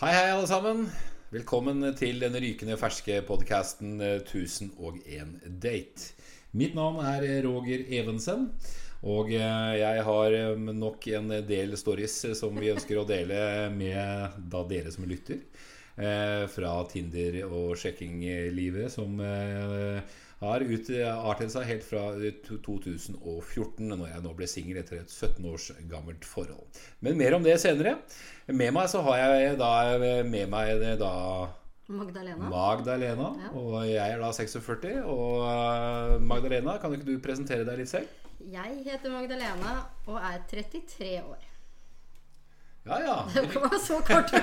Hei, hei, alle sammen. Velkommen til den rykende ferske podkasten 1001 date. Mitt navn er Roger Evensen. Og eh, jeg har eh, nok en del stories som vi ønsker å dele med da dere som lytter. Eh, fra Tinder og sjekkinglivet som har utartet seg helt fra 2014, når jeg nå ble singel etter et 17 års gammelt forhold. Men mer om det senere. Med meg så har jeg da med meg da Magdalena. Magdalena ja. Og jeg er da 46. Og Magdalena, kan ikke du presentere deg litt selv? Jeg heter Magdalena og er 33 år. Ja, ja. Det var så kort.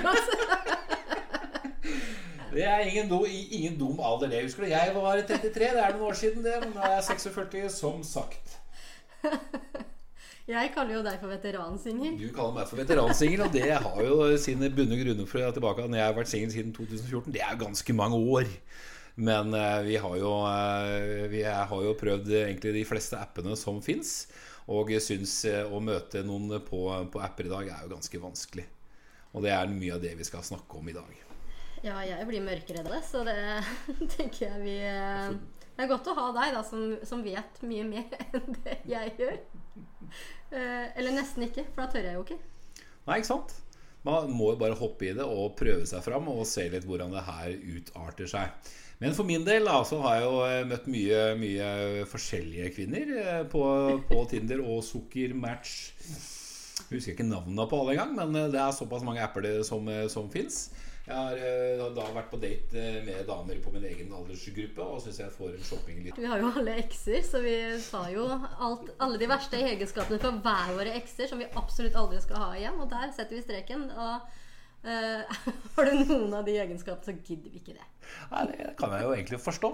det er ingen, do, ingen dum alder, det. Husker du? Jeg var 33, det er noen år siden, det. Men nå er jeg 46, som sagt. Jeg kaller jo deg for veteransingel. Du kaller meg for veteransingel, og det har jo sine bunne grunner for at tilbake når jeg har vært singel siden 2014. Det er ganske mange år. Men uh, vi, har jo, uh, vi har jo prøvd egentlig de fleste appene som fins. Og syns uh, å møte noen på, på, apper i dag er jo ganske vanskelig. Og det er mye av det vi skal snakke om i dag. Ja, jeg blir mørkeredd, så det tenker jeg vi Det er godt å ha deg, da, som, som vet mye mer enn det jeg gjør. eller nesten ikke, for da tør jeg jo ikke. Nei, ikke sant? Man må jo bare hoppe i det og prøve seg fram og se litt hvordan det her utarter seg. Men for min del da, så har jeg jo eh, møtt mye, mye forskjellige kvinner eh, på, på Tinder og Sukkermatch. Jeg husker ikke navnene på alle engang, men eh, det er såpass mange apper som, som fins. Jeg har da vært på date med damer på min egen aldersgruppe og syns jeg får en shopping litt. Vi har jo alle ekser, så vi tar jo alt, alle de verste egenskapene fra hver våre ekser som vi absolutt aldri skal ha igjen. Og der setter vi streken. Og Uh, har du noen av de egenskapene, så gidder vi ikke det. Nei, Det kan jeg jo egentlig forstå.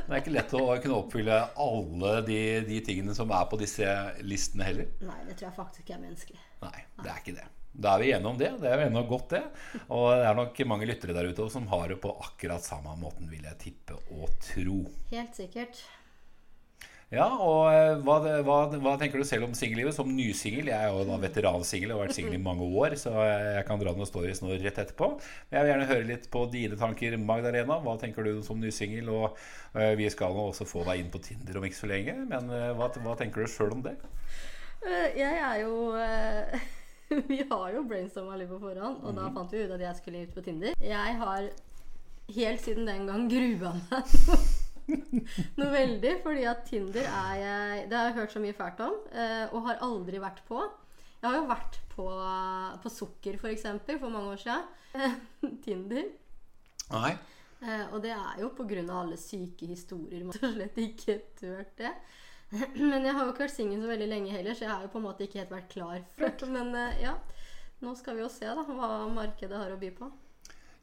Det er ikke lett å kunne oppfylle alle de, de tingene som er på disse listene heller. Nei, det tror jeg faktisk ikke er menneskelig. Nei, det er ikke det. Da er vi enige om det. Det er jo ennå godt, det. Og det er nok mange lyttere der ute som har det på akkurat samme måten, vil jeg tippe og tro. Helt sikkert. Ja, og eh, hva, hva, hva, tenker du selv om singellivet som nysingel? Jeg er jo da veteransingel og har vært singel i mange år, så jeg kan dra noen stories nå rett etterpå. Men jeg vil gjerne høre litt på dine tanker, Magdalena. Hva tenker du som nysingel? Og uh, vi skal nå også få deg inn på Tinder om ikke så lenge, men uh, hva, hva, tenker du sjøl om det? Jeg er jo Vi har jo brainstorma litt på forhånd, og mm. da mhm. fant vi ut at jeg skulle ut på Tinder. Jeg har helt siden den gang grua meg noe veldig. Fordi at Tinder er jeg Det har jeg hørt så mye fælt om, eh, og har aldri vært på. Jeg har jo vært på, på Sukker, for eksempel, for mange år siden. Tinder. Nei. Eh, og det er jo pga. alle syke historier. Man har slett ikke turt det. Men jeg har jo ikke vært singel så veldig lenge heller, så jeg har jo på en måte ikke helt vært klar for det. Men eh, ja, nå skal vi jo se da hva markedet har å by på.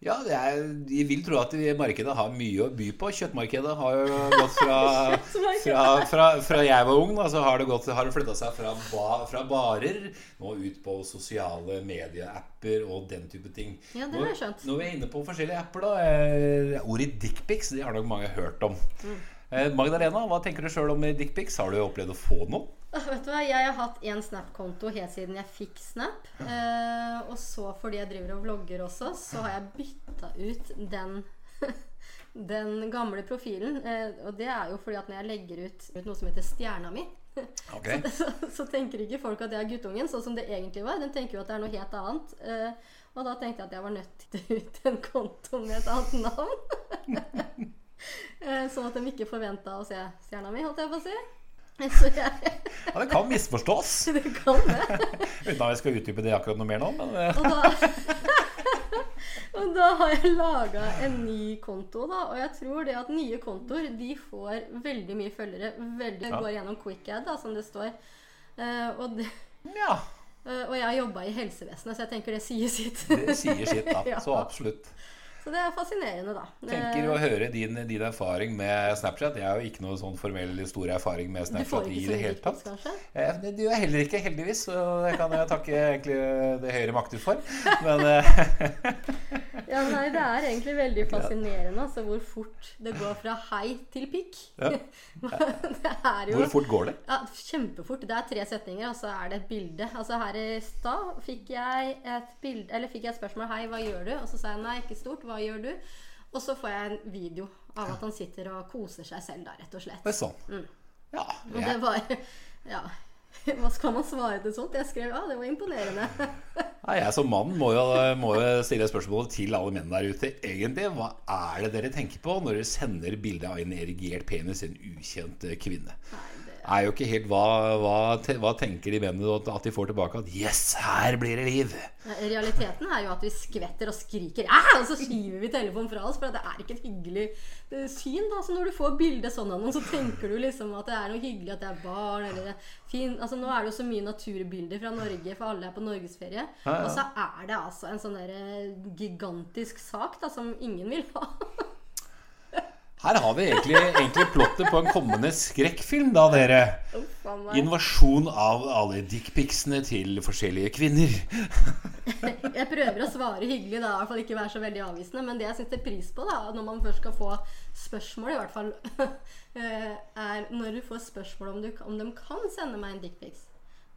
Ja, er, jeg vil tro at markedet har mye å by på. Kjøttmarkedet har jo gått fra Fra, fra, fra jeg var ung, da, så har det, gått, har det flytta seg fra, ba, fra, barer nå ut på sosiale medieapper og den type ting. Ja, det har jeg skjønt. Når vi er inne på forskjellige apper, da eh, Ordet dickpics det har nok mange hørt om. Mm. Eh, Magdalena, hva tenker du sjøl om dickpics? Har du opplevd å få noe? vet du hva, Jeg har hatt én Snap-konto helt siden jeg fikk Snap. Eh, og så fordi jeg driver og vlogger også, så har jeg bytta ut den den gamle profilen. Eh, og det er jo fordi at når jeg legger ut, ut noe som heter Stjerna mi, okay. så, så, så, tenker ikke folk at jeg er guttungen, sånn som det egentlig var. Den tenker jo at det er noe helt annet. Eh, og da tenkte jeg at jeg var nødt til å ut en konto med et annet navn. sånn at de ikke forventa å se stjerna mi, holdt jeg på å si. ja, det kan misforstås. Det kan det. Uten at jeg skal utdype det akkurat noe mer nå. Men... Eh. og, da, og da har jeg laga en ny konto, da. Og jeg tror det at nye kontoer de får veldig mye følgere. Veldig ja. Går gjennom QuickAd, som det står. Uh, og, det, ja. uh, og jeg har jobba i helsevesenet, så jeg tenker det sier sitt. det sier sitt, da. Så absolutt. Så det er fascinerende, da. Tenker å høre din, din, erfaring med Snapchat. Jeg har jo ikke noe sånn formell stor erfaring med Snapchat i det hele tatt. Det gjør jeg heller ikke, heldigvis. Så det kan jeg takke egentlig det høyere makter for. Men eh, Ja, nei, Det er egentlig veldig fascinerende altså, hvor fort det går fra hei til pikk. Ja. det er jo Hvor fort går det? ja, Kjempefort. Det er tre setninger, og så er det et bilde. Altså Her i stad fikk jeg et bilde Eller fikk jeg et spørsmål Hei, hva gjør du? Og så sa jeg nei, ikke stort. Hva gjør du? Og så får jeg en video av at han sitter og koser seg selv, da, rett og slett. Det er sånn. Ja, Og det jeg, var Ja. Hva skal man svare til sånt? Jeg skrev ja, det var imponerende. Nei, jeg som mann må jo, må jo stille spørsmålet til alle menn der ute. Egentlig, hva er det dere tenker på når dere sender bilde av en erigert penis til en ukjent kvinne? Nei, er jo ikke helt hva, hva, te- hva tenker de mennene at de får tilbake? At 'yes, her blir det liv'. Realiteten er jo at vi skvetter og skriker! Og så skyver vi telefonen fra oss, for det er ikke et hyggelig syn. da Så Når du får bilde sånn av noen, så tenker du liksom at det er noe hyggelig at det er barn. Eller det er fin. Altså Nå er det jo så mye naturbilder fra Norge, for alle er på norgesferie. Ja, ja. Og så er det altså en sånn der eh, gigantisk sak da som ingen vil ha. Her har vi egentlig, egentlig plottet på en kommende skrekkfilm, da, dere. Invasjon av alle dickpicsene til forskjellige kvinner. Jeg prøver å svare hyggelig, da, i hvert fall ikke være så veldig avvisende. Men det jeg setter pris på, da, når man først skal få spørsmål, i hvert fall, eh, er når du får spørsmål om, du, om de kan sende meg en dickpics.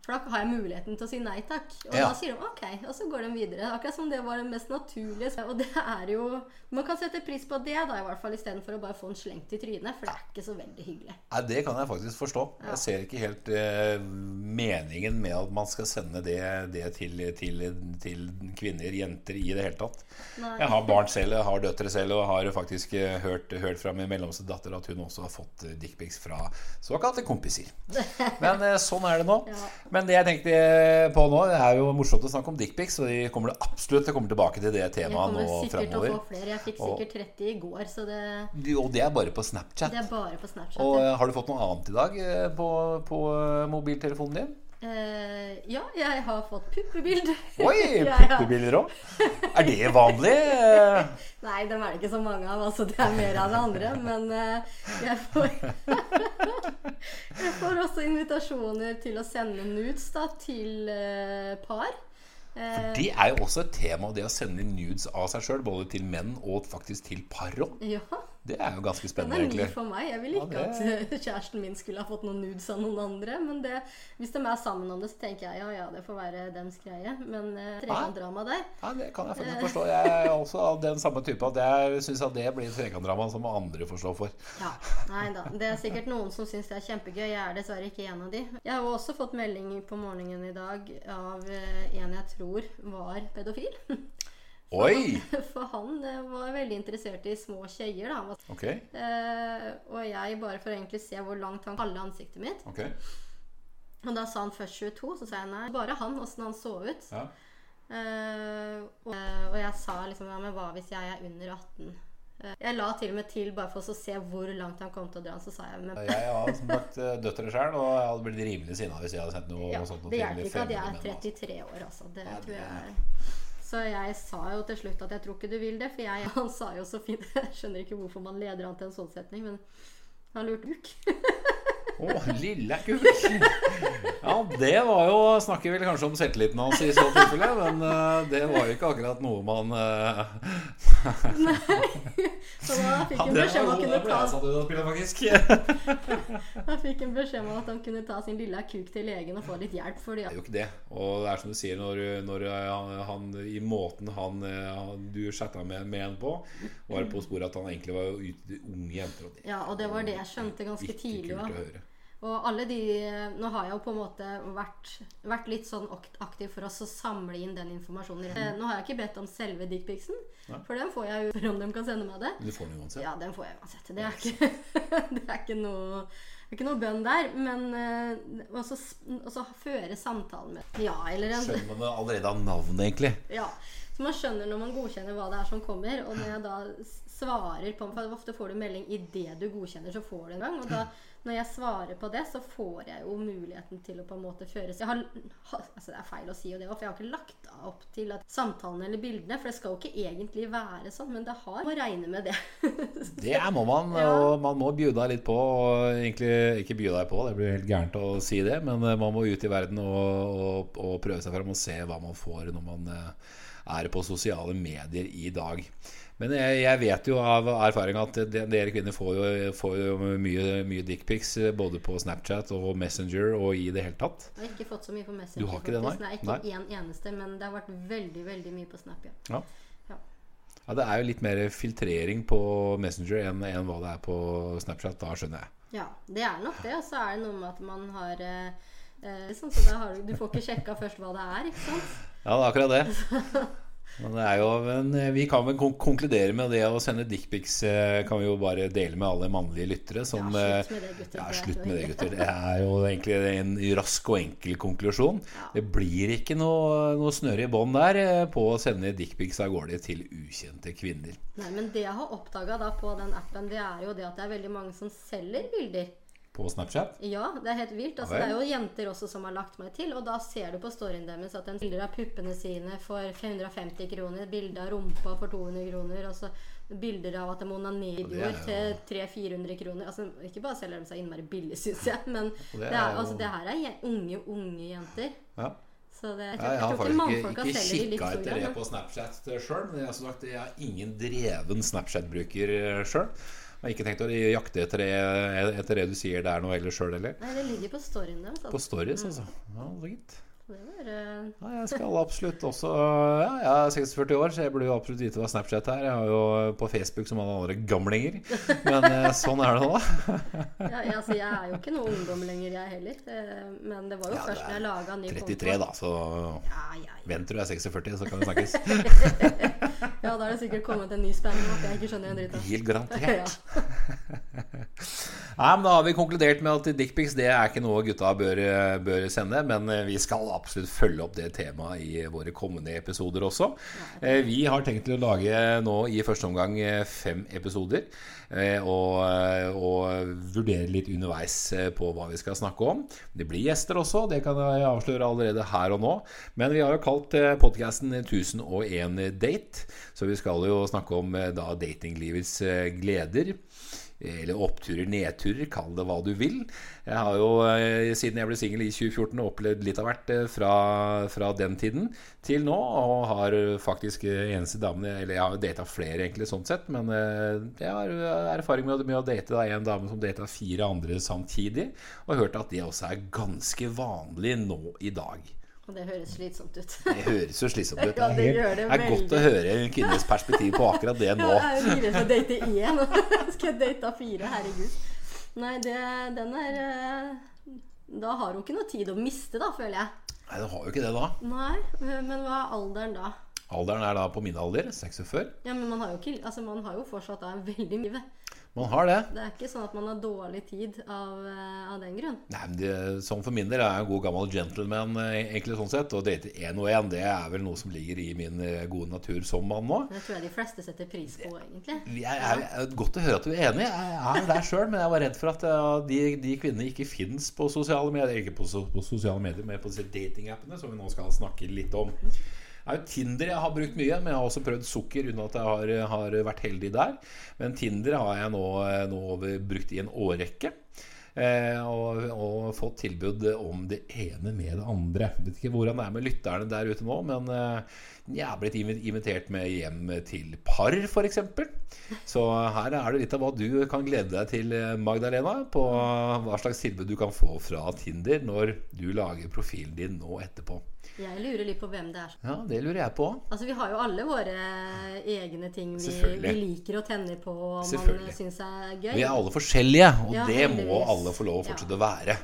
For da har jeg muligheten til å si nei takk. Og Ja. da sier de ok, og så går de videre. Akkurat som det var det mest naturlige. Og det er jo Man kan sette pris på det, da, i hvert fall, istedenfor å bare få en slengt i trynet. For det er ikke så veldig hyggelig. Nei, Det kan jeg faktisk forstå. Jeg ser ikke helt eh, meningen med at man skal sende det, det til, til, til kvinner, jenter, i det hele tatt. Nei. Jeg har barn selv, jeg har døtre selv, og har faktisk eh, hørt, hørt fra min mellomste datter at hun også har fått eh, dickpics fra såkalte kompiser. Men eh, sånn er det nå. Ja. Men det jeg tenkte på nå, det er jo morsomt å snakke om dickpics, og de kommer det absolutt å tilbake til det Jeg temaet kommer nå sikkert til å fremover. få flere. Jeg fikk sikkert 30 i går, så det, Og det er bare på Snapchat. det er bare på Snapchat. Og eh, har du fått noe annet i dag eh, på, på eh, mobiltelefonen din? Eh, ja, jeg har fått puppebilde. Oi! Puppebilder òg? Er det vanlig? Nei, dem er det ikke så mange av. Altså, det er mer av det andre. Men uh, jeg får Jeg får også invitasjoner til å sende nudes da, til uh, par. For Det er jo også et tema, det å sende nudes av seg sjøl, både til menn og faktisk til par òg. ja, Det er jo ganske spennende, egentlig. den er ny for meg. Jeg vil Ja, ikke det- at eh, kjæresten min skulle ha fått noen nudes av noen andre. Men det, hvis de er sammen om det, så tenker jeg ja, ja, det får være dems greie. Men eh, trekantdrama der Ja, Det kan jeg faktisk forstå. Jeg er også av den samme type at jeg syns at det blir trekantdrama som andre får stå for. Ja, nei da. Det er sikkert noen som syns det er kjempegøy. Jeg er dessverre ikke en av de. Jeg har også fått melding på morgenen i dag av eh, en jeg tror var pedofil. Oi! For han eh, var veldig interessert i små kjeier. da. Okay. Eh, og jeg, bare for å egentlig se hvor langt han kalte ansiktet mitt Okay. Og da sa han først 22, så sa jeg nei. Bare han, åssen han så ut. ja. Eh, og, og jeg sa liksom ja, men hva hvis jeg er under 18? Eh, jeg la til og med til bare for å se hvor langt han kom til å dra. Så sa jeg men Jeg har som sagt eh, døtre sjøl, og jeg hadde blitt rimelig sinna hvis jeg hadde sendt noe Ja, sånt. det hjelper ikke at jeg er fremmede menn, altså. 33 år, altså. Det Ja, tror jeg jeg Så jeg sa jo til slutt at jeg tror ikke du vil det, for jeg, han sa jo så fint Jeg skjønner ikke hvorfor man leder han til en sånn setning, men han lurte buk. Å, lille kuk! Ja, det var jo Snakker vel kanskje om selvtilliten hans i så tilfelle, men uh, det var jo ikke akkurat noe man Nei! Så da fikk han ja, beskjed om da kunne ta. Han fikk en beskjed om at han kunne ta sin lille kuk til legen og få litt hjelp. Fordi Det er jo ikke det. Og det er som du sier, når, når han, han i måten han, han du chatta med, med en på, var det på sporet at han egentlig var ute unge jenter. Og det Ja, og det var det jeg skjønte ganske tidlig å høre. Og alle de Nå har jeg jo på en måte vært, vært litt sånn aktiv for oss å samle inn den informasjonen. Mm. Nå har jeg ikke bedt om selve dickpicsen, for den får jeg jo for om de kan sende meg det. Du får den uansett. Ja, den får jeg uansett. Det er ikke, det er ikke noe det er ikke noe bønn der, men eh, også, også føre samtalen med Ja, eller en Skjønner man det allerede av navnet, egentlig? Ja. Så man skjønner når man godkjenner hva det er som kommer. Og når jeg da svarer på For ofte får du melding idet du godkjenner, så får du en gang. Og da, når jeg svarer på det, så får jeg jo muligheten til å på en måte føres jeg har, altså Det er feil å si jo det, for jeg har ikke lagt opp til at samtalene eller bildene For det skal jo ikke egentlig være sånn, men det har Må regne med det. Det må man, og man må bjuda litt på. Og egentlig ikke bjuda deg på, det blir helt gærent å si det, men eh, man må ut i verden og, og, og prøve seg fram og se hva man får når man eh, er på sosiale medier i dag. Men jeg, jeg vet jo av erfaring at dere kvinner får jo, får jo mye, mye dickpics eh, både på Snapchat og Messenger og i det hele tatt. Jeg har ikke fått så mye på Messenger. Du har ikke det, nei? nei Ikke én en eneste, men det har vært veldig veldig mye på Snap. ja. Ja. Ja. Det er jo litt mer filtrering på Messenger enn, enn hva det er på Snapchat. Da skjønner jeg. Ja, det er nok det. Og så er det noe med at man har eh, eh, sånn, så har du, du får ikke sjekka først hva det er, ikke sant? Ja, det er akkurat det. Men, det er jo, men eh, vi kan vel konkludere med det å sende dickpics eh, kan vi jo bare dele med alle mannlige lyttere. Som, Ja, eh, slutt med det, gutter. Ja, slutt med det, gutter. Det er jo egentlig en rask og enkel konklusjon. Ja. Det blir ikke noe, noe snøre i bånd der eh, på å sende dickpics av gårde til ukjente kvinner. Nei, men det jeg har oppdaga på den appen, det er jo det at det er veldig mange som selger bilder. På Snapchat. Ja, det er helt vilt. Altså, det er jo jenter også som har lagt meg til, og da ser du på storyen deres at en bilder av puppene sine for 550 kroner, bilde av rumpa for 200 kroner, og så bilder av at de onanerer det er til 300-400 kroner. Altså, ikke bare selger de seg innmari billig, syns jeg, men det det, er jo- altså, det her er unge, unge jenter. Ja. Så det, jeg, tror, jeg jeg har tror ikke faktisk ikke, ikke kikka etter det på Snapchat sjøl. Men jeg, har sagt, jeg er ingen dreven Snapchat-bruker sjøl. Jeg har ikke tenkt å jakte etter det, etter det du sier der nå heller sjøl heller. Nei, det ligger på storyen deres. På Altså. stories, altså. Ja, så gitt. Det eh, Ja, jeg skal absolutt også Ja, jeg er 46 år, så jeg burde jo absolutt vite hva Snapchat er. Jeg har jo på Facebook som alle andre gamlinger. Men eh, sånn er det nå. ja, jeg- altså, jeg er jo ikke noe ungdom lenger, jeg heller. Eh, Men det var jo Ja, først da jeg laga ny 33, da, så Ja, ja, ja. Vent til du er 46, så kan vi snakkes. ja, da er det sikkert kommet en ny spenning at jeg ikke skjønner en dritt av. Helt garantert. Nei, men Da har vi konkludert med at dickpics det er ikke noe gutta bør, bør sende. Men eh, vi skal absolutt følge opp det temaet i våre kommende episoder også. Eh, Vi har tenkt til å lage nå i første omgang eh, fem episoder. Eh, Og, eh, og vurdere litt underveis eh, på hva vi skal snakke om. Det blir gjester også, det kan jeg avsløre allerede her og nå. Men vi har jo kalt podkasten 1001 date. Så vi skal jo snakke om da datinglivets gleder. Eller oppturer, nedturer, kall det hva du vil. Jeg har jo, eh, siden jeg ble singel i 2014, opplevd litt av hvert eh, fra, fra den tiden til nå. Og har faktisk eh, eneste damene Eller jeg har data flere, egentlig, sånn sett. Men jeg har erfaring med, med å date da, en dame som data fire andre samtidig. Og hørt at det også er ganske vanlig nå i dag. Og det høres slitsomt ut. Det høres jo slitsomt ut. Ja, det gjør det det er godt veldig. å høre en kvinnes perspektiv på akkurat det nå. Jeg er for å date én. Skal jeg date fire? Herregud. Nei, det, den er eh, Da har hun ikke noe tid å miste, da, føler jeg. Nei, det har jo ikke det da. Nei, men hva er alderen da? Alderen er da på min alder, 46. Ja, men man har jo, ikke, altså, man har jo fortsatt da en veldig mye. Man har det. Det er ikke sånn at man har dårlig tid av, eh, av den grunn. Nei, men det, Sånn for min del er jeg en god gammel gentleman, eh, egentlig sånn sett. Å date én og én, det er vel noe som ligger i min eh, gode natur som mann nå. Det tror jeg de fleste setter pris på, egentlig. Jeg er, jeg, godt å høre at du er enig. Jeg er der sjøl, men jeg var redd for at de, de kvinnene ikke fins på sosiale medier. Ikke på, på sosiale medier, men på disse datingappene, som vi nå skal snakke litt om. Er jo Tinder jeg har brukt mye, men jeg har også prøvd sukker uten at jeg har, har vært heldig der. Men Tinder har jeg nå, nå brukt i en årrekke. Eh, og, og fått tilbud om det ene med det andre. Jeg vet ikke hvordan det er med lytterne der ute nå, men eh, jeg har blitt invitert med hjem til par, f.eks. Så her er det litt av hva du kan glede deg til, eh, Magdalena. På hva slags tilbud du kan få fra Tinder når du lager profilen din nå etterpå. Jeg lurer litt på hvem det er. Ja, det lurer jeg på. Altså, Vi har jo alle våre egne ting vi, vi liker å tenne på og man syns er gøy. Vi er alle forskjellige, og Ja, det må alle få lov å fortsette Ja. å være.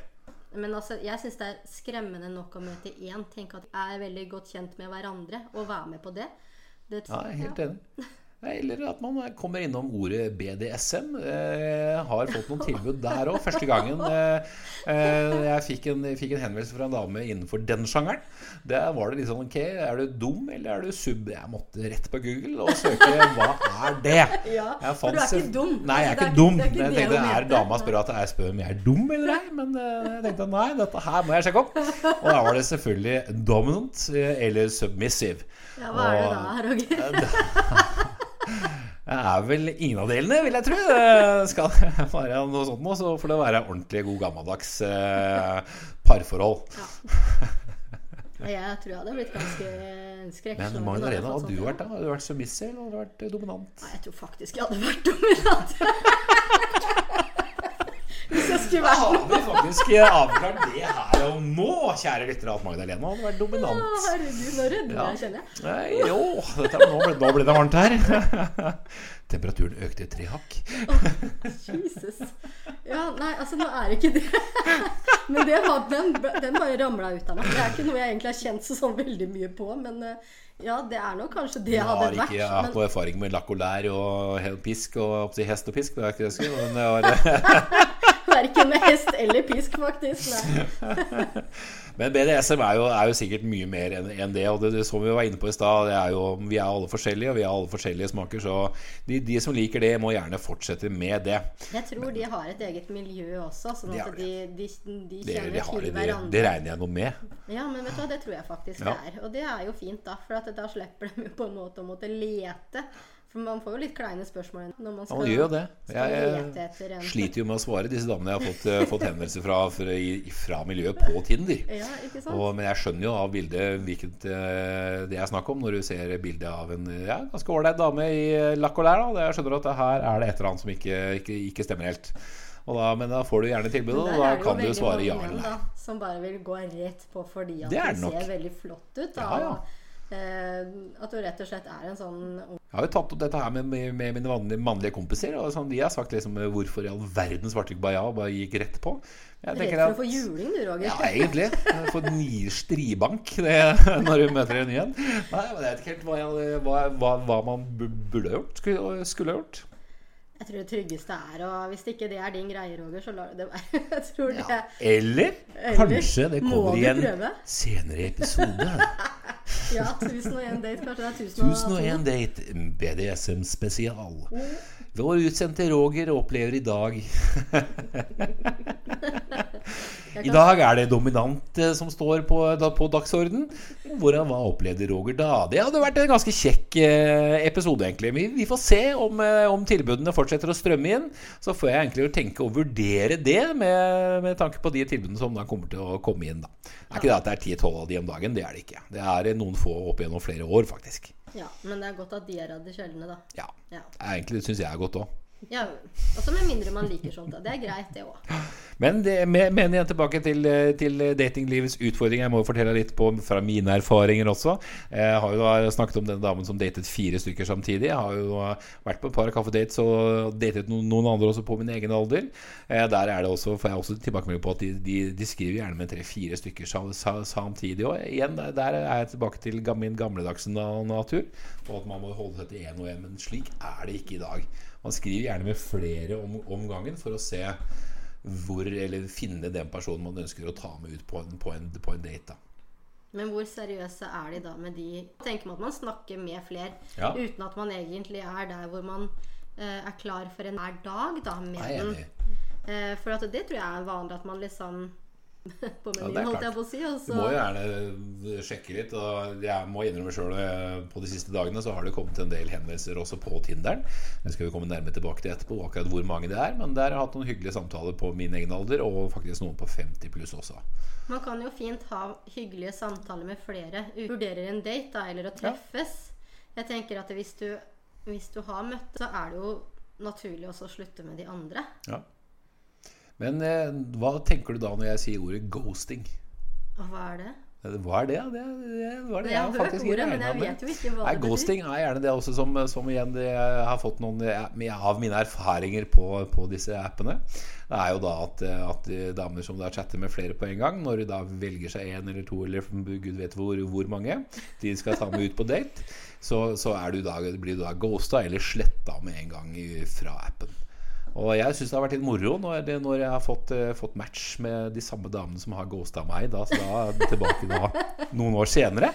Men altså, jeg syns det er skremmende nok å møte én. Tenk at vi er veldig godt kjent med hverandre og være med på det. det Ja, jeg er helt enig. Eller at man kommer innom ordet BDSM. Eh, har fått noen tilbud der òg. Første gangen eh, eh, jeg fikk en, fikk en henvendelse fra en dame innenfor den sjangeren. Der var det litt sånn Ok, er du dum, eller er du sub? Jeg måtte rett på Google og søke hva er det? Ja, Jeg for du er ikke dum. Nei, jeg er Altså, ikke er dum. er ikke jeg tenkte, er dama spør at jeg spør om jeg er dum eller ei? Men eh, jeg tenkte nei, dette her må jeg sjekke opp. Og da var det selvfølgelig dominant eh, eller submissive. Ja, hva er det da, Roger? Det er vel ingen av delene, vil jeg tro. Det skal det være noe sånt nå, så får det være ordentlig god gammeldags parforhold. parforhold. Jeg tror jeg hadde blitt ganske en skrekk. Men hadde hva fått hadde du vært da? Hadde du vært submissive eller hadde du vært eh, dominant? Nei, jeg tror faktisk jeg hadde vært dominant. Hvis jeg skulle Da Har vi faktisk eh, avklart det her og nå, kjære lyttere, at Magdalena hadde vært Å, dominant? herregud, nå rødmer Ja. jeg, kjenner jeg. Nei, jo, dette, nå, ble, nå ble det varmt her. Temperaturen økte tre hakk. Jesus. Ja, nei, altså nå er det ikke det. Men det var, den, den bare ramla ut av meg. Det er ikke noe jeg egentlig har kjent så sånn veldig mye på. Men eh, ja, det er nok kanskje det Jeg hadde har vært. ikke hatt noe erfaring med lakk og lær og pisk og hest og pisk. Det er ikke det jeg skulle, men det har, verken med hest eller pisk, faktisk. Men BDSM er jo, er jo sikkert mye mer enn en det. Og det, det som vi var inne på i stad, Vi er alle forskjellige, og vi har alle forskjellige smaker. Så de, de som liker det, må gjerne fortsette med det. Jeg tror de har et eget miljø også, sånn at de, de, de kjenner det, til det, hverandre. det regner jeg noe med. Ja, men vet du hva, det tror jeg faktisk Ja. det er. Og det er jo fint, da. For at da slipper de på en måte å måtte lete. For man får jo litt kleine spørsmål når man skal, man gjør det. Jeg, en sliter jo med å svare disse damene jeg har fått, eh, fått henvendelser fra, fra, fra miljøet på Tinder. Ja, ikke sant? Og, men jeg skjønner jo av bildet hvilket eh, det er snakk om, når du ser bildet av en ja, ganske ålreit dame i eh, lakk og lær. Da. Jeg skjønner at her er det et eller annet som ikke, ikke, ikke stemmer helt. Og da, men da får du gjerne tilbudet, og da kan du svare ja eller nei. Som bare vil gå rett på fordi at Det de det ser veldig flott ut. Da, Ja, ja. Eh, at du rett og slett er en sånn Jeg har jo tatt opp dette her med, med, med mine vanlige, mannlige kompiser. Og sånn, de har sagt liksom hvorfor i all verden svarte ikke bare ja og bare gikk rett på. Jeg rett for for å få juling, du, Roger. Ja, egentlig. Få ni stribank det, når du møter en ny en. Nei, men jeg vet ikke helt hva, jeg, hva, hva, hva man burde gjort. Skulle, skulle gjort. Jeg tror det tryggeste er Og hvis ikke det er din greie, Roger, så du det være. Jeg tror det Ja. Eller, Eller kanskje det kommer igjen senere i episode. Ja, 1001 date. Kanskje det er 1002. 1001 Date BDSM spesial. Vår utsendte Roger opplever i dag I dag er det dominant eh, som står på, på dagsorden. Hvordan, hva opplevde Roger da? Det hadde vært en ganske kjekk eh, episode, egentlig. Vi, vi får se om, eh, om tilbudene fortsetter å strømme inn. Så får jeg egentlig tenke og vurdere det med, med tanke på de tilbudene som da kommer til å komme inn. Da. Det er ikke det at det er 10-12 av de om dagen, det er det ikke. Det er noen få opp gjennom flere år, faktisk. Ja, men det er godt at de er av de sjeldne, da. Ja, Ja. egentlig syns jeg er godt òg. Ja. Også med mindre man liker sånt. Det er greit, det òg. Men, det, mener men igjen tilbake til, til datinglivets utfordringer. Jeg må fortelle litt på, fra mine erfaringer også. Jeg har jo snakket om den damen som datet fire stykker samtidig. Jeg har jo vært på et par kaffedates og datet noen, andre også på min egen alder. Eh, Der er det også, får jeg også tilbakemelding på at de, de, de skriver gjerne med tre-fire stykker samtidig. Og igjen, der, er jeg tilbake til min gamledagse na- natur. Og at man må holde seg til én og én. Men slik er det ikke i dag. Man skriver gjerne med flere om, om gangen for å se hvor, eller finne den personen man ønsker å ta med ut på en, på en, på en date. Da. Men hvor seriøse er de da med de Tenker man at man snakker med flere Ja. uten at man egentlig er der hvor man uh, er klar for en hver dag da med den? Eh, for at det tror jeg er vanlig at man liksom På menyen, er holdt jeg på å si. Du må jo gjerne sjekke litt. Og jeg må innrømme sjøl på de siste dagene så har det kommet en del henvendelser også på Tinderen. Det skal vi komme nærmere tilbake til etterpå, akkurat hvor mange det er. Men der har jeg hatt noen hyggelige samtaler på min egen alder, og faktisk noen på 50 pluss også. Man kan jo fint ha hyggelige samtaler med flere. Vurderer en date da, eller å treffes. Jeg tenker at hvis du, hvis du har møtt, så er det jo naturlig også å slutte med de andre. Ja. Men eh, hva tenker du da når jeg sier ordet ghosting? Hva er det? Hva er det? Det, det, hva er det? Jeg har hørt faktisk ordet, men jeg vet jo ikke hva Nei, det betyr. Ghosting er gjerne det også som, som igjen det jeg har fått noen av mine erfaringer på, på disse appene. Det er jo da at, at damer som da chatter med flere på en gang, når de da velger seg en eller to eller gud vet hvor, hvor mange de skal ta med ut på date, så, så du da, blir du da ghosta eller sletta med en gang fra appen. Og jeg syns det har vært litt moro når, det, når jeg har fått, uh, fått match med de samme damene som har ghosta meg. Da, så da tilbake da noen år senere.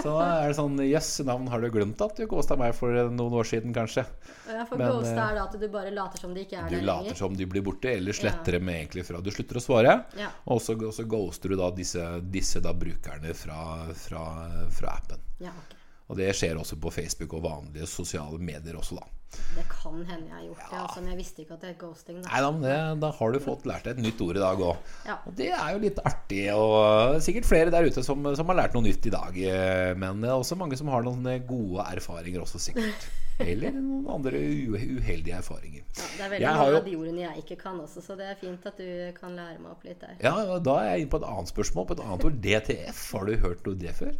Så da er det sånn Jøss, navn, har du glemt at du ghosta meg for eh, noen år siden, kanskje? Ja, for Men, ghost eh, er da at du bare later som de ikke er Du der later lenger. som de blir borte, eller sletter dem egentlig fra Du slutter å svare. Ja. Og så, ghoster du da disse, disse da brukerne fra, fra, fra appen. Ja, ok. Og det skjer også på Facebook og vanlige sosiale medier også, da. Det kan hende jeg har gjort det, altså, men jeg visste ikke at det er ghosting. Da. Nei da, det, da har du fått lært deg et nytt ord i dag òg. Ja. Og det er jo litt artig, og sikkert flere der ute som, som har lært noe nytt i dag. eh, Men det er også mange som har noen gode erfaringer også, sikkert. Eller noen andre uheldige erfaringer. Ja, det er veldig mange jo- av de ordene jeg ikke kan også, så det er fint at du kan lære meg opp litt der. Ja, Da er jeg inne på et annet spørsmål, på et annet ord. DTF. Har du hørt noe det før?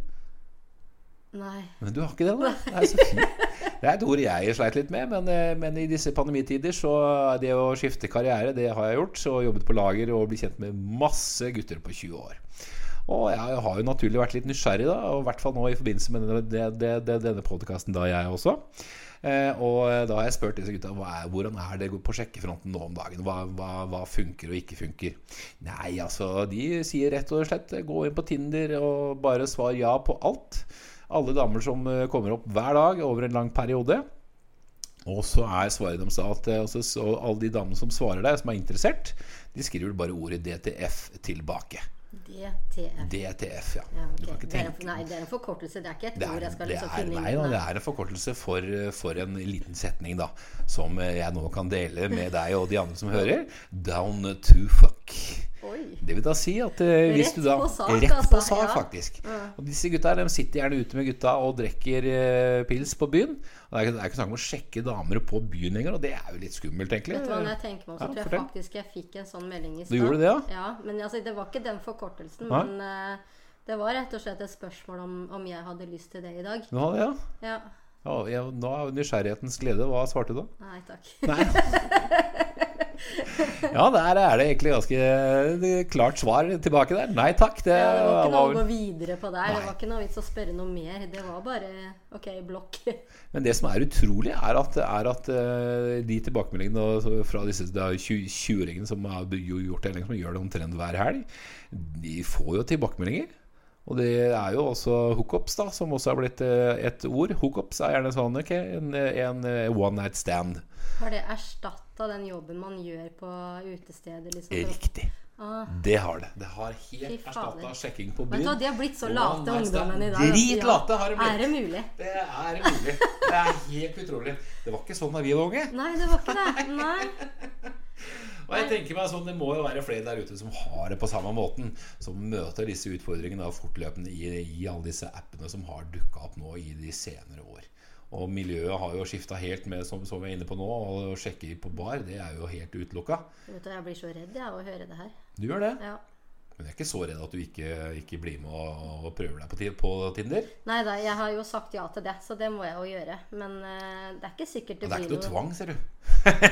Nei. Men du har ikke det, da? Det er så fint. Det er et ord jeg sleit litt med, men, eh, men i disse pandemitider så det å skifte karriere, det har jeg gjort. Så jobbet på lager og blitt kjent med masse gutter på 20 år. Og jeg har jo naturlig vært litt nysgjerrig, da, og i hvert fall nå i forbindelse med denne, det, denne podkasten, da jeg også. Eh, og da har jeg spurt disse gutta er, hvordan er det på sjekkefronten nå om dagen. Hva, hva, hva funker og ikke funker. Nei, altså, de sier rett og slett gå inn på Tinder og bare svar ja på alt. Alle damer som eh, kommer opp hver dag over en lang periode. Og så er svaret deres at eh, altså, så alle de damene som svarer deg, som er interessert, de skriver bare ordet DTF tilbake. DTF. DTF, ja. Ja, ikke det, er, en- nei, det er en forkortelse. Det er ikke et det er, ord jeg skal liksom finne nei, da, inn. det er en forkortelse for, for en liten setning, da. Som eh, jeg nå kan dele med deg og de andre som hører. Down to fuck. Oi. Det vil da si at eh, hvis du da på sak, Rett på altså, sak, ja. faktisk. Og disse gutta de sitter gjerne ute med gutta og drikker eh, pils på byen. Og det er, det er ikke snakk om å sjekke damer på byen lenger, og det er jo litt skummelt, egentlig. Vet du hva, når jeg tenker meg om, så Ja, tror jeg fortell. faktisk jeg fikk en sånn melding i Du gjorde det, ja? Ja, men altså, det var ikke den forkortelsen. Nei? Men eh, det var rett og slett et spørsmål om, om jeg hadde lyst til det i dag. Nå, ja. Ja. Ja, ja, nå er nysgjerrighetens glede. Hva svarte du da? Nei takk. Nei. Ja, der er det egentlig ganske eh, klart svar tilbake der. Nei takk. Det, Ja, det var ikke noe å gå videre på der. Nei. Det var ikke noe vits å spørre noe mer. Det var bare OK, blokk. Men det som er utrolig, er at, er at eh, de tilbakemeldingene fra disse 20-åringene som har gjort det som gjør det omtrent hver helg, de får jo tilbakemeldinger. Og det er jo også hookups, da, som også har blitt eh, et ord. Hookups er gjerne sånn ok, en, en eh, one night stand. Har det erstatta den jobben man gjør på utestedet? Liksom, Riktig. Ah, Det har det. Det har helt erstatta sjekking på vet byen. du de har blitt så late, ungdommene i dag. altså. Drit late har de blitt. Er det mulig? Det er mulig. Det er helt utrolig. Det var ikke sånn da vi var unge. Nei, det var ikke det. Nei. Og jeg tenker meg sånn, Det må jo være flere der ute som har det på samme måten. Som møter disse utfordringene da fortløpende i, i alle disse appene som har dukka opp nå i de senere år. Og miljøet har jo skifta helt med, som, som vi er inne på nå. Å sjekke på bar, det er jo helt utelukka. Jeg blir så redd jeg, av å høre det her. Du gjør det. Ja. Men jeg er ikke så redd at du ikke, ikke blir med og, og prøver deg på, på Tinder. Nei da, jeg har jo sagt ja til det, så det må jeg jo gjøre. Men uh, det er ikke sikkert det, blir noe det er ikke noe tvang, ser du.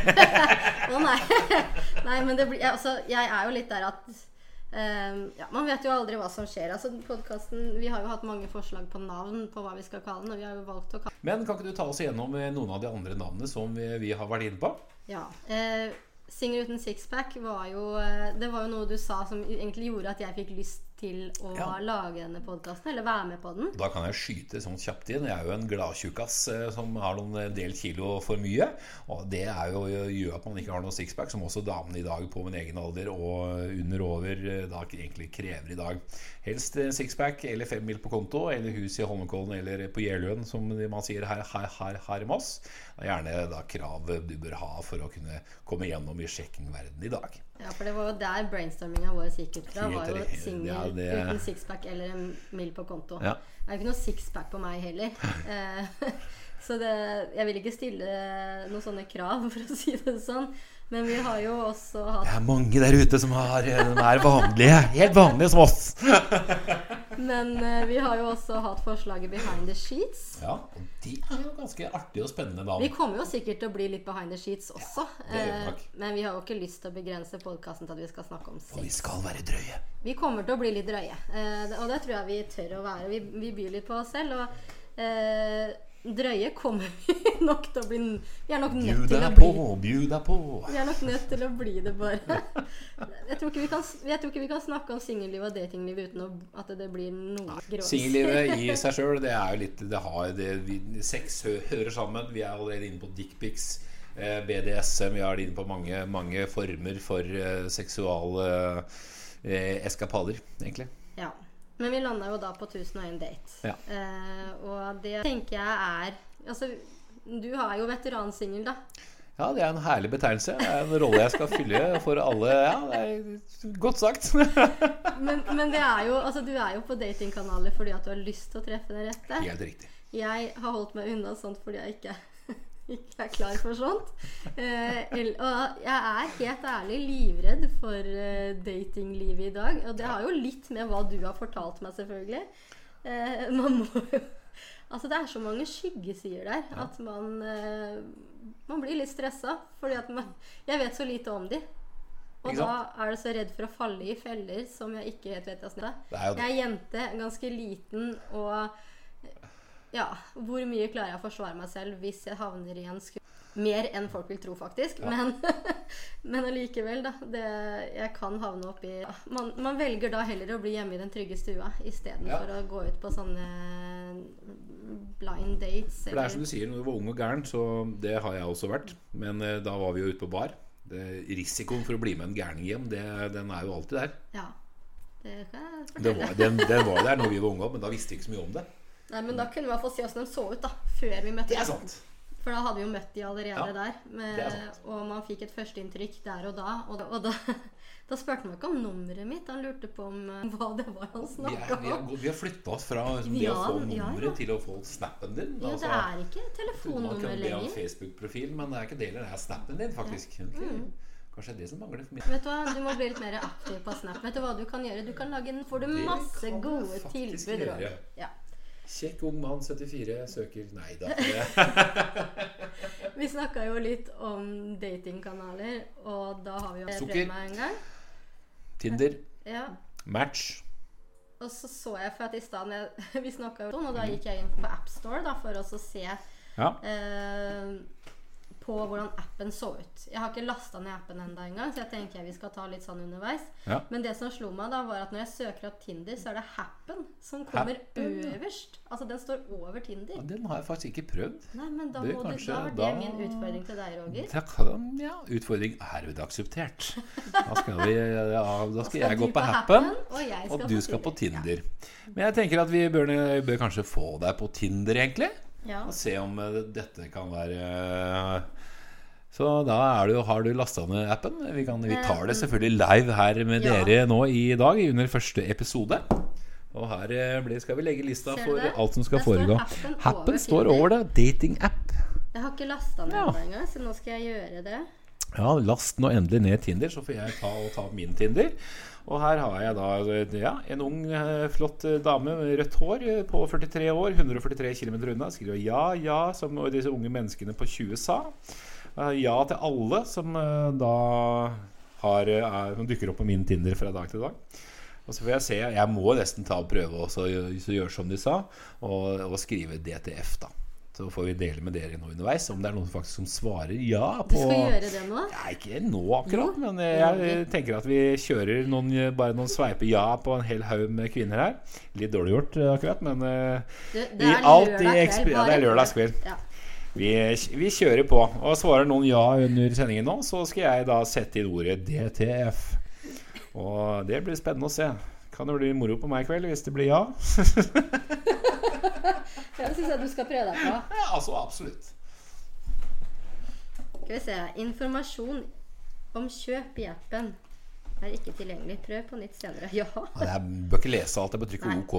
Å nei. nei, men det blir altså, Jeg er jo litt der at um, ja, Man vet jo aldri hva som skjer. Altså, podcasten, Vi har jo hatt mange forslag på navn på hva vi skal kalle den, og vi har jo valgt å kalle Men kan ikke du ta oss igjennom eh, noen av de andre navnene som vi, vi har vært inne på? Ja. Eh, Singer uten sixpack var jo eh, Det var jo noe du sa som egentlig gjorde at jeg fikk lyst til å Ja. lage denne podkasten, eller være med på den. Da kan jeg skyte sånn kjapt inn. Jeg er jo en gladtjukkas eh, som har noen eh, del kilo for mye. Og det er jo, gjør at man ikke har noe sixpack, som også damene i dag på min egen alder og under over eh, da egentlig krever i dag. Helst sixpack eller fem mil på konto, eller hus i Holmenkollen eller på Jeløen, som man sier her, her, her, her i Moss. Det er gjerne da krav du bør ha for å kunne komme gjennom i sjekkingverdenen i dag. Ja, for det var jo der brainstorminga vår gikk ut fra. Var jo singel Ja, det- uten sixpack eller en mil på konto. Ja. Det er jo ikke noe sixpack på meg heller. Eh, så det, jeg vil ikke stille noen sånne krav, for å si det sånn. Men vi har jo også hatt Det er mange der ute som har, eh, er vanlige. Helt vanlige som oss. Men uh, vi har jo også hatt forslaget Behind the Sheets. Ja, og de er jo ganske artige og spennende navn. Vi kommer jo sikkert til å bli litt behind the sheets også. Ja, vi eh, men vi har jo ikke lyst til å begrense podkasten til at vi skal snakke om sex. Og vi skal være drøye. Vi kommer til å bli litt drøye, Uh, og det tror jeg vi tør å være. Vi, vi byr litt på oss selv. Og drøye kommer vi nok til å bli Vi er nok nødt til å bli på, bjud deg på. vi er nok nødt til å bli det, bare. Jeg tror ikke vi kan, jeg tror ikke vi kan snakke om singellivet og datingliv uten at det blir noe grås. Singellivet i seg sjøl, det er jo litt det har, det, vi, Sex hører sammen. Vi er allerede inne på dickpics. Eh, BDSM. Vi er inne på mange, mange former for eh, seksuale eh, eskapader, egentlig. Ja. Men vi landa jo da på 1001 date. Ja. Eh, og det tenker jeg er Altså, du har jo veteransingel, da. Ja, det er en herlig betegnelse. Det er en rolle jeg skal fylle for alle. Ja, det er godt sagt. Men, men det er jo, altså, du er jo på datingkanaler fordi at du har lyst til å treffe den rette. Helt riktig. Jeg har holdt meg unna sånt fordi jeg ikke, ikke er klar for sånt. Eh, og jeg er helt ærlig livredd for eh, datinglivet i dag. Og det har jo litt med hva du har fortalt meg, selvfølgelig. Eh, man må jo Altså, det er så mange skyggesider der at man, man blir litt stressa. Fordi at man Jeg vet så lite om de. Og da er du så redd for å falle i feller som jeg ikke helt vet åssen det er. Jeg er jente, ganske liten, og ja, hvor mye klarer jeg å forsvare meg selv hvis jeg havner i en skru... Mer enn folk vil tro, faktisk. Men, men allikevel, da. Det, jeg kan havne oppi man, man velger da heller å bli hjemme i den trygge stua istedenfor Ja. å gå ut på sånne blind dates. For det er som du sier, når du var ung og gæren, så det har jeg også vært. Men eh, da var vi jo ute på bar. Det, risikoen for å bli med en gærning hjem, det, den er jo alltid der. Ja, det kan jeg fortelle. fortelle. var, den, den var der når vi var unge men da visste vi ikke så mye om det. Nei, men da kunne vi i hvert fall se åssen de så ut da, før vi møtte dem. sant. For da hadde vi jo møtt de allerede Ja, der. Med, og man fikk et førsteinntrykk der og da. Og, og da, da spurte han ikke om nummeret mitt. Han lurte på om eh, hva det var han snakka om. vi, vi har flytta oss fra det Ja, å få nummeret ja. til å få snappen din. Ja, Altså, det er ikke man kan be om. Facebook-profil, men det er ikke det heller. Det er snappen din, faktisk. Mm. Kanskje det er det som mangler for meg. Vet Du hva, du må bli litt mer aktiv på Snap. Vet du hva du kan gjøre? Du kan lage en, får du masse gode tilbud. Ja. Kjekk ung mann, 74, søker Nei da. Vi snakka jo litt om datingkanaler, og da har vi jo Sukker. en gang. Tinder, Ja. Match. Og så så jeg for at i stad Vi snakka jo sånn, og da gikk jeg inn på AppStore da, for å se Ja. eh, på hvordan appen så ut. Jeg har ikke lasta ned appen enda engang, så jeg tenker vi skal ta litt sånn underveis. Ja. Men det som slo meg, da var at når jeg søker opp Tinder, så er det Happen som kommer Happen, øverst. Altså den står over Tinder. Ja, Den har jeg faktisk ikke prøvd. Nei, men da, Det må du, da var det da- min utfordring til deg, Roger. Da kan, ja, utfordring herved akseptert. Da skal, vi, ja, da skal jeg gå på Happen, og skal, og du skal på Tinder. Men jeg tenker at vi bør, bør kanskje få deg på Tinder, egentlig. Ja. Og se om eh, dette kan være Så da er det har du lasta ned appen. Vi, kan, vi tar det selvfølgelig live her med Ja. dere nå i dag, under første episode. Og her eh, skal vi legge lista for alt som skal foregå. Happen Happen over står over det. Dating-app. Jeg har ikke lasta ned Ja. engang, så nå skal jeg gjøre det. Ja, last nå endelig ned Tinder, så får jeg ta og ta min Tinder. Og her har jeg da ja, en ung, eh, flott eh, dame med rødt hår eh, på 43 år, 143 km unna. Skriver ja, ja, som disse unge menneskene på 20 sa. Eh, Ja til alle som eh, da har, eh, er, som dukker opp på min Tinder fra dag til dag. Og så får jeg se, jeg må nesten ta og prøve å gjøre som de sa, og, og skrive DTF, da. Så får vi dele med dere nå underveis om det er noen faktisk som svarer ja På, Du skal gjøre det nå? ja, ikke nå akkurat, Jo. men jeg, jeg tenker at vi kjører noen, bare noen sveiper ja på en hel haug med kvinner her. Litt dårlig gjort eh, akkurat, men eh, det I er alt i kveld, det er. Ja. Vi, vi kjører på. Og svarer noen ja under sendingen nå, så skal jeg da sette inn ordet DTF. Og det blir spennende å se. Kan det bli moro på meg i kveld hvis det blir ja? Det syns jeg du skal prøve deg på. Ja, altså absolutt. Skal vi se. Informasjon om kjøp i appen er ikke tilgjengelig. Prøv på nytt senere. Ja. Ja, Jeg bør ikke lese alt, jeg bør trykke Nei. OK.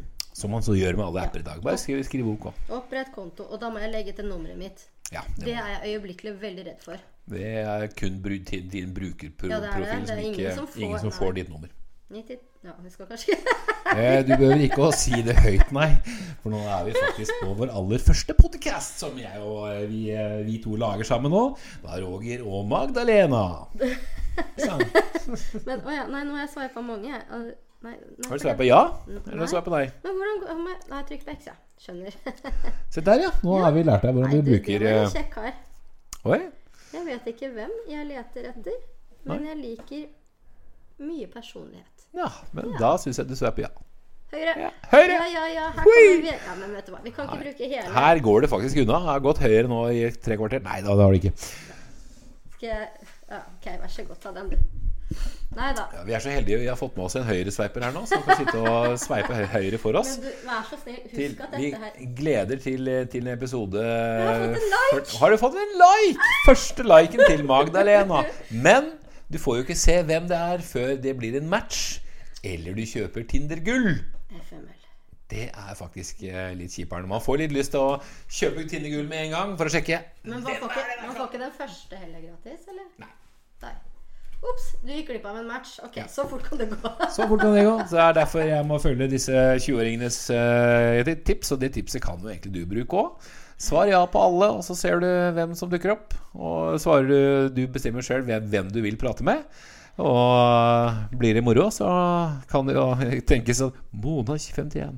Som man så gjør med alle apper i dag. Bare skriv, skriv OK. Opprett konto. Og da må jeg legge til nummeret mitt. Ja, Det det, er jeg øyeblikkelig veldig redd for. det er kun til din brukerprofil Ja, det er det. Det er som ingen ikke som får- ingen som får ditt nummer. 90, ja, vi skal kanskje Eh, Du behøver ikke å si det høyt, nei. For nå er vi faktisk på vår aller første podcast som jeg og eh, vi, eh, vi to lager sammen nå. Da er Roger og Magdalena. Sånn. Men å ja, nei, nå har jeg sveipa mange. Nei, nei, Har du svart på ja? Nei. Eller svart på nei? Men hvordan Nei, trykk på X, ja. Skjønner. Se der, ja. Nå har vi lært deg hvordan Nei, du du, bruker Nei, var eh, en kjekk kar. Oi. Jeg vet ikke hvem jeg leter etter, men jeg liker mye personlighet. Ja, men da syns jeg du svarer på ja. Høyre. Ja, høyre. Ja, ja, ja. Her vi. Ja, men vet du hva. Vi kan ikke bruke hele. Her går det faktisk unna. Jeg har gått høyere nå i tre kvarter. Nei da, det har det ikke. Skal jeg ja, Ok, vær så god. Ta den, du. Ja, vi er så heldige vi har fått med oss en høyresveiper her nå, som kan sitte og sveipe hø- høyre for oss. Men du, vær så snill, husk Til, at vi dette her gleder til, til en episode har fått en like! Har du fått en like? Første liken til Magdalena. Men du får jo ikke se hvem det er før det blir en match. Eller du kjøper Tinder-gull. FML. Det er faktisk eh, litt kjipere. Man får litt lyst til å kjøpe Tinder-gull med en gang for å sjekke. Men man får, ikke, man får ikke den første heller gratis, eller? Nei. Ops, du gikk glipp av en match. Ok, så fort kan det gå. Så fort kan det gå. Så det er derfor jeg må følge disse 20-åringenes uh, tips, og det tipset kan jo egentlig du bruke òg. Svar ja på alle, og så ser du hvem som dukker opp. Og svarer du Du bestemmer sjøl hvem, hvem du vil prate med. Og blir det moro, så kan det jo tenkes at Mona 51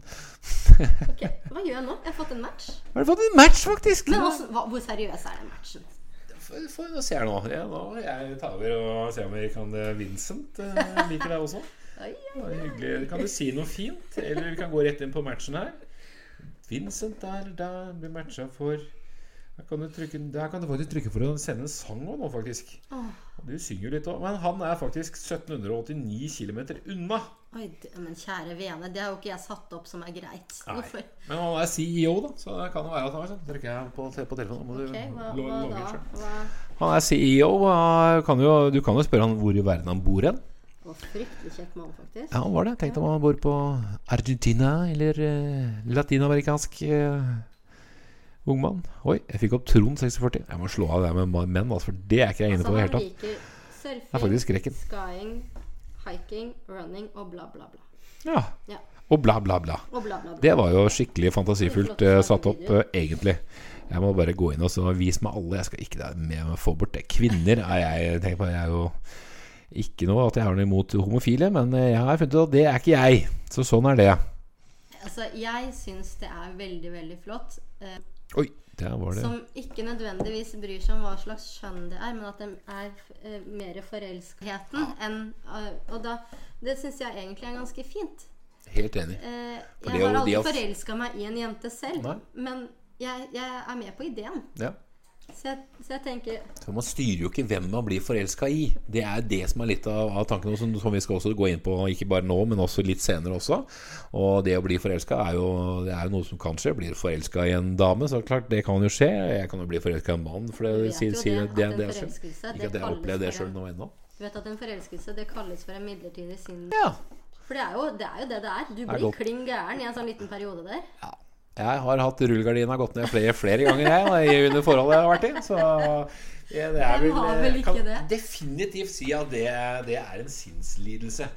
Ok, Hva gjør jeg nå? Jeg har fått en match. Har du fått en match, faktisk? Men også, hva, hvor seriøs er den matchen? Får får nå se her nå. Ja, nå jeg tar over og ser om vi kan eh, Vincent eh, liker deg også. Hyggelig. Kan du si noe fint? Eller vi kan gå rett inn på matchen her. Vincent der, der blir matcha for her kan, du trykke, der kan du faktisk trykke for å sende en sang òg nå, faktisk. Du synger jo litt òg. Men han er faktisk 1789 km unna. Oi, men kjære vene, det har jo ikke jeg satt opp som er greit. Nei. Men han er CEO, da, så det kan jo være at han er sånn. Trykker jeg på, på telefonen, må du Ok, hva, hva da? selv. Hva? Han er CEO. og Kan jo, du kan jo spørre han hvor i verden han bor hen. Å, fryktelig kjekk mann, faktisk. Ja, han var det. Tenkte om han bor på Argentina eller uh, latinamerikansk uh, ung mann. Oi, jeg fikk opp Trond 46. Jeg må slå av det med menn, altså, for det er ikke jeg inne Altså, på i det hele tatt. Det er faktisk skrekken. skying, hiking, running og bla, bla, bla. Ja. Ja. Og bla, bla, bla. Og bla, bla, bla. Det var jo skikkelig fantasifullt eh, satt opp, eh, egentlig. Jeg må bare gå inn og så vise meg alle. Jeg skal ikke det med få bort det. Kvinner er jeg tenker på, jeg er jo ikke noe at jeg har noe imot homofile, men eh, jeg har funnet ut at det er ikke jeg. Så sånn er det. Altså, jeg syns det er veldig, veldig flott. Uh, Oi. Som ikke nødvendigvis bryr seg om hva slags kjønn det er, men at de er eh, mer forelskheten enn eh, Og da Det syns jeg egentlig er ganske fint. Helt enig. For jeg det har aldri det forelska meg i en jente selv, Nei. men jeg, jeg er med på ideen. Ja. Så jeg, så jeg tenker så Man styrer jo ikke hvem man blir forelska i. Det er det som er litt av, av tanken, og som, vi skal også gå inn på, ikke bare nå, men også litt senere også. Og det å bli forelska er, det er jo noe som kan skje. Blir du forelska i en dame, så klart, det kan jo skje. Jeg kan jo bli forelska i en mann. For det sier, sier det, det, det, forelskelse, Ikke at jeg har opplevd det sjøl nå ennå. Du vet at en forelskelse det kalles for en midlertidig sinn. Ja. For det er, jo, det er jo det det er. Du blir kling gæren i en sånn liten periode der. ja. Jeg har hatt rullegardina gått ned flere, flere ganger jeg, i- under forholdet jeg har vært i. Så ja, det er vel, vel kan det? definitivt si at det, det er en sinnslidelse.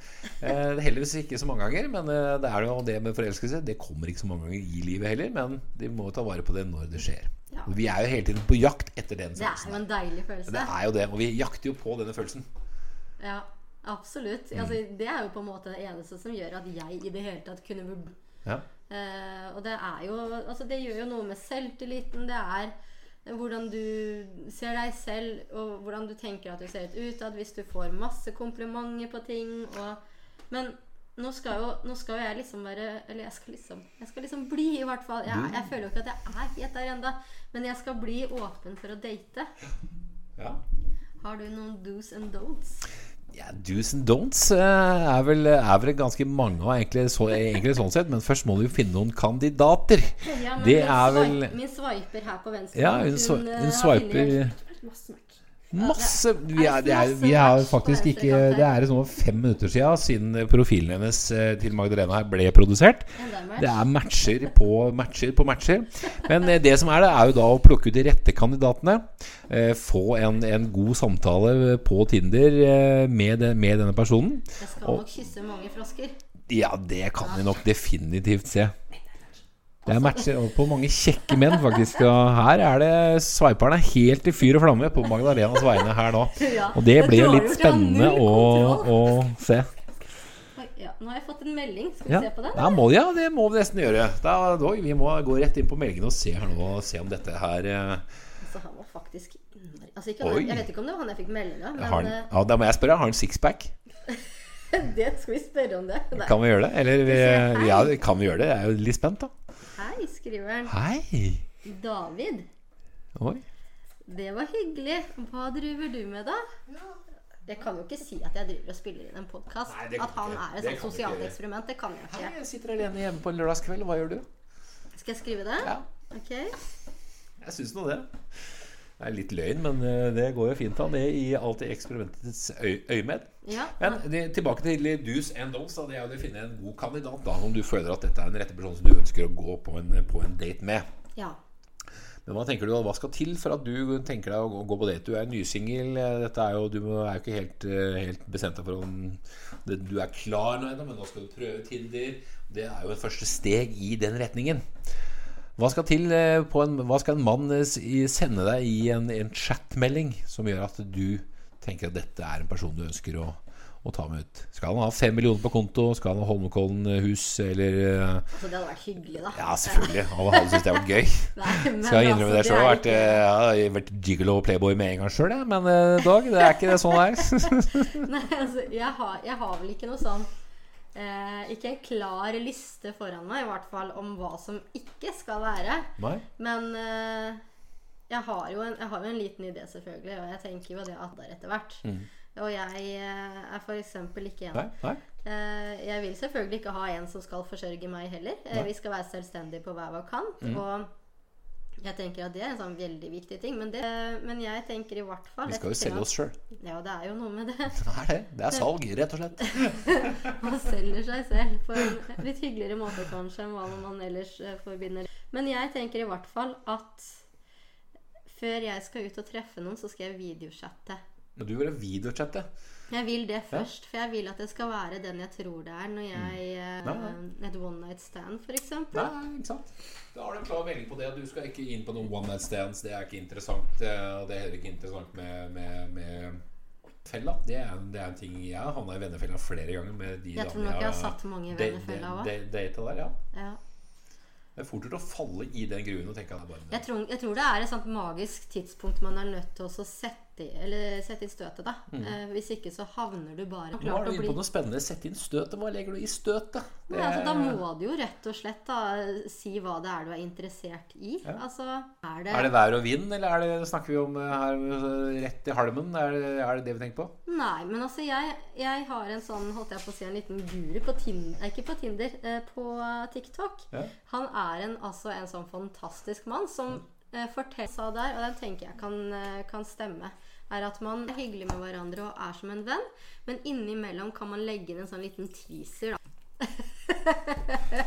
Eh, heldigvis ikke så mange ganger, men eh, det er jo det med forelskelse. Det kommer ikke så mange ganger i livet heller, men de må ta vare på det når det skjer. Ja. Vi er jo hele tiden på jakt etter den Det er jo en deilig Det følelse. er jo det, og vi jakter jo på denne følelsen. Ja, absolutt. Mm. Altså, det er jo på en måte det eneste som gjør at jeg i det hele tatt kunne Ja. Eh, og det er jo Altså, det gjør jo noe med selvtilliten. Det er hvordan du ser deg selv, og hvordan du tenker at du ser ut utad. Hvis du får masse komplimenter på ting og Men nå skal jo, nå skal jo jeg liksom være Eller jeg skal liksom Jeg skal liksom bli, i hvert fall. Jeg, jeg føler jo ikke at jeg er helt der ennå. Men jeg skal bli åpen for å date. ja. Har du noen do's and don'ts? Ja, Do's and don'ts eh, er vel, er vel ganske mange, og egentlig, så, egentlig sånn sett. Men først må du jo finne noen kandidater. Ja, men Det min er vel- Min swiper her på venstre Ja, hun, hun, hun, hun har swiper Masse vi er, det er, Vi er faktisk ikke? Det er sånn fem minutter siden Siden profilen hennes eh, til Magdalena her ble produsert. Det er matcher på matcher på matcher. Men eh, det som er det, er jo da å plukke ut de rette kandidatene. eh, Få en, en god samtale på Tinder med, den- med denne personen. Jeg skal nok kysse mange frosker. Ja, det kan vi nok definitivt se. Det er matcher på mange kjekke menn, faktisk. Og her er det sveiperne helt i fyr og flamme på Magdalenas vegne her nå. Og det blir jo litt spennende å, å se. Ja, nå har jeg fått en melding. Skal vi Ja, se på den? ja, må, ja, det må vi nesten gjøre. Da, da, vi må gå rett inn på meldingen og se her nå og se om dette her eh, Altså, han var faktisk altså, han, Jeg vet ikke om det var han jeg fikk melding av, men ja, Da må jeg spørre. Har han sixpack? eh, det skal vi spørre om det. Nei. Kan vi gjøre det? Eller vi, sier ja, kan vi gjøre det? Jeg er jo litt spent, da. Hei, skriver han. Hei. David. Oi. Det var hyggelig. Hva driver du med, da? Jeg kan jo ikke si at jeg driver og spiller inn en podkast. At han ikke. er et sånt sosialt ikke. eksperiment. Det kan jeg Hei, ikke. jeg sitter alene hjemme på en lørdagskveld. Hva gjør du? Skal jeg skrive det? Ja, Ok. jeg syns nå det. Det er litt løgn, men eh, det går jo fint an. Det i alltid eksperimentets øy øyemed. Ja. Men det, tilbake til do's and don'ts. Det er jo å finne en god kandidat da, om du føler at dette er den rette personen som du ønsker å gå på en, på en date med. ja. Men hva tenker du, hva skal til for at du tenker deg å gå- på date? Du er nysingel. Dette er jo, du er jo ikke helt, eh, helt bestemt deg for om du er klar nå ennå, men nå skal du prøve Tinder. Det er jo et første steg i den retningen. Hva skal til eh, på en, Hva skal en mann eh, sende deg i en, en chatmelding som gjør at du tenker at dette er en person du ønsker å, å ta med ut? Skal han ha fem millioner på konto? Skal han ha Holmenkollen-hus? Eller eh, Altså, det hadde vært hyggelig, da. Ja, selvfølgelig. Alle hadde syntes det var gøy. Nei, Skal jeg innrømme altså, det sjøl. Vært, ja, jeg har vært gigolo og playboy med en gang sjøl. Men Dag, det er ikke det sånn det er. Nei, altså, jeg har, jeg har vel ikke noe sånn eh, Ikke en klar liste foran meg, i hvert fall om hva som ikke skal være. Nei? Men eh, jeg, har jo en, jeg har jo en liten idé, selvfølgelig, og jeg tenker jo det at det er etter hvert. Og jeg eh, er f.eks. ikke en Nei? Nei? Eh, Jeg vil selvfølgelig ikke ha en som skal forsørge meg heller. Eh, Vi skal være selvstendige på hver vår kant. Mm. Og jeg tenker at det er en sånn veldig viktig ting. Men, det, men jeg tenker i hvert fall Vi skal jo selge oss sjøl. Ja, det er jo noe med det. Det er det. Det er salg, rett og slett. Man selger seg selv på en litt hyggeligere måte kanskje enn hva man ellers eh, forbinder. Men jeg tenker i hvert fall at før jeg skal ut og treffe noen, så skal jeg videochatte. Ja, du vil ha videochatte. Jeg vil det først, for jeg vil at det skal være den jeg tror det er når jeg Mm. Eh, Et one night stand, f.eks. Da har du en klar melding på det. Du skal ikke inn på noen one night stands. Det er ikke interessant. eh, det er heller ikke interessant med, med, med fella. Det er, det er en ting jeg har havna i vennefella flere ganger med de Jeg tror damene nok jeg har satt mange i vennefella da- De, de, de, der, ja. Ja. Det er fort gjort å falle i den gruen og tenke at det er bare Jeg, tror, jeg tror det er et sånt magisk tidspunkt man er nødt til å sette, i- eller sette inn støtet. da eh, Hvis ikke så havner du bare Nå er du inne på noe spennende. Sette inn støtet. Hva legger du i støtet? Det... altså, da må du jo rett og slett da si hva det er du er interessert i. Ja. Altså, er det, Er det vær og vind, eller er det, snakker vi om eh, her eh, rett i halmen? Er det, er det det vi tenker på? Nei, men altså jeg, jeg har en sånn, holdt jeg på å si, en liten guru på Tinder, ikke på Tinder, eh, på TikTok. Ja. Han er en, altså en sånn fantastisk mann som eh, forteller sa der, og den tenker jeg kan, eh, kan stemme, er at man er hyggelig med hverandre og er som en venn, men innimellom kan man legge inn en sånn liten teaser, da.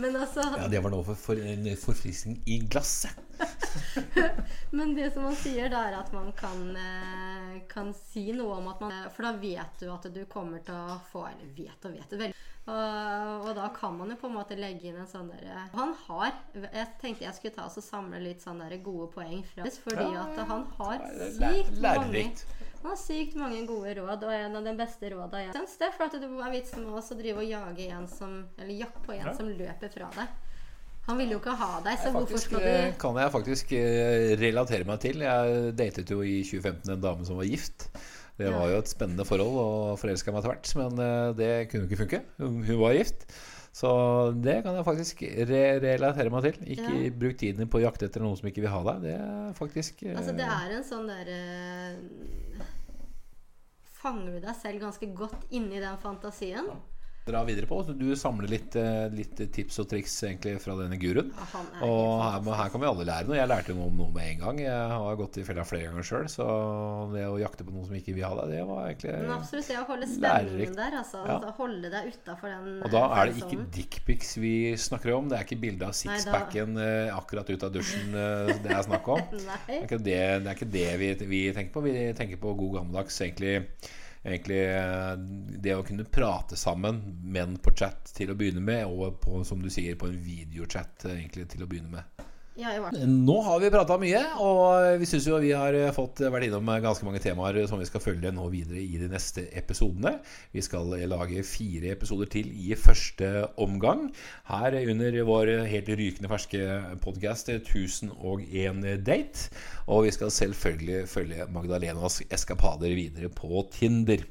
men altså Ja, det var noe for, for en forfriskning i glasset. Men det som han sier, det er at man kan, eh, kan si noe om at man For da vet du at du kommer til å få Eller vet og vet det vel. Og, og da kan man jo på en måte legge inn en sånn derre Han har Jeg tenkte jeg skulle ta og samle litt sånn der gode poeng fra fordi at han har sykt mange han har sykt mange gode råd, og en av de beste rådene jeg syns det er for at det er vitsen med oss å drive og jage en som Eller jakke på en som løper fra deg. Han vil jo ikke ha deg, så hvorfor skal eh, du kan jeg faktisk eh, relatere meg til. Jeg datet jo i 2015 en dame som var gift. Det var jo et spennende forhold og forelska meg etter hvert, men eh, det kunne jo ikke funke. Hun var gift. Så det kan jeg faktisk re relatere meg til. Ikke Ja. bruk tiden din på å jakte etter noen som ikke vil ha deg. Det er faktisk eh, Altså, det er en sånn derre Fanger du deg selv ganske godt inni den fantasien? Dra videre på. Du samler litt, eh, litt tips og triks egentlig fra denne guruen. Og her, her kan vi alle lære noe. Jeg lærte noe om noe med en gang. Jeg har gått i fella flere ganger sjøl, så det å jakte på noen som ikke vil ha det var egentlig Men absolutt det å holde stemningen der, altså. Ja. altså holde deg utafor den Og da eh, er det ikke dickpics vi snakker om. Det er ikke bilde av sixpacken da... akkurat ut av dusjen eh, det er snakk om. Det er ikke det, det, er ikke det vi, vi tenker på. Vi tenker på god gammeldags egentlig, egentlig eh, det å kunne prate sammen, men på chat til å begynne med, og på, som du sier, på en videochat eh, egentlig til å begynne med. Nå har vi prata mye, og vi syns jo vi har fått vært innom ganske mange temaer som vi skal følge nå videre i de neste episodene. Vi skal lage fire episoder til i første omgang. Her under vår helt rykende ferske podkast 1001 date. Og vi skal selvfølgelig følge Magdalenas eskapader videre på Tinder.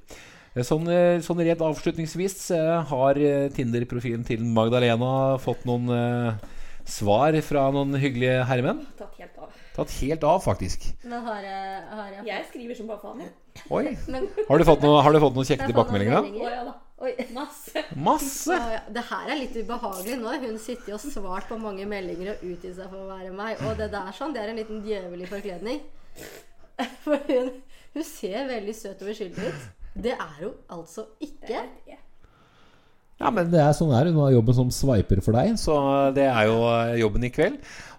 Sånn, eh, sånn rett avslutningsvis eh, har eh, Tinder-profilen til Magdalena fått noen eh, svar fra noen hyggelige herremenn. Tatt helt av. Tatt helt av, faktisk. Men har jeg, har jeg Jeg skriver som bare faen. jeg. Oi. Men Har du fått, noe, har du fått noen kjekke noen tilbakemeldinger, da? Å ja da. Oi. Masse. Masse! Å, ja. Det her er litt ubehagelig. Nå har hun sittet og svart på mange meldinger og utgitt seg for å være meg. Og det der sånn, det er en liten djevelig forkledning. For hun, hun ser veldig søt og uskyldig ut. Det er hun altså ikke. Ja, men det er sånn det er. Hun har jobben som sveiper for deg, så det er jo eh, jobben i kveld.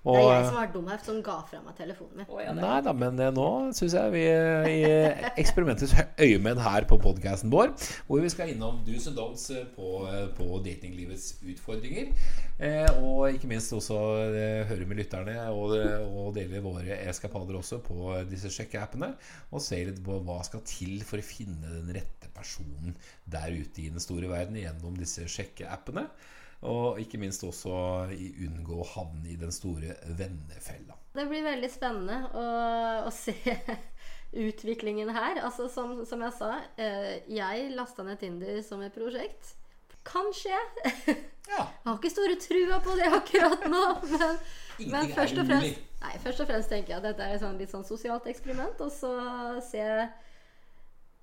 Det er jeg Og som var dum her, som ga fra meg telefonen min. Ja, Nei da, men eh, nå syns jeg vi eh, i eksperimentets øyemed her på podkasten vår, hvor vi skal innom do's and don'ts på, på datinglivets utfordringer. Eh, og ikke minst også eh, høre med lytterne og, og dele våre eskapader også på disse sjekkeappene. Og se litt på hva skal til for å finne den rette personen der ute i den store verden gjennom disse sjekkeappene. Og ikke minst også unngå å havne i den store vennefella. Det blir veldig spennende å, å se utviklingen her. Altså, som, som jeg sa, eh, jeg lasta ned Tinder som et prosjekt. Kan skje. Ja. Jeg har ikke store trua på det akkurat nå, men, men først, og fremst, nei, først og fremst tenker jeg at dette er et sånn, litt sånn sosialt eksperiment. Og så se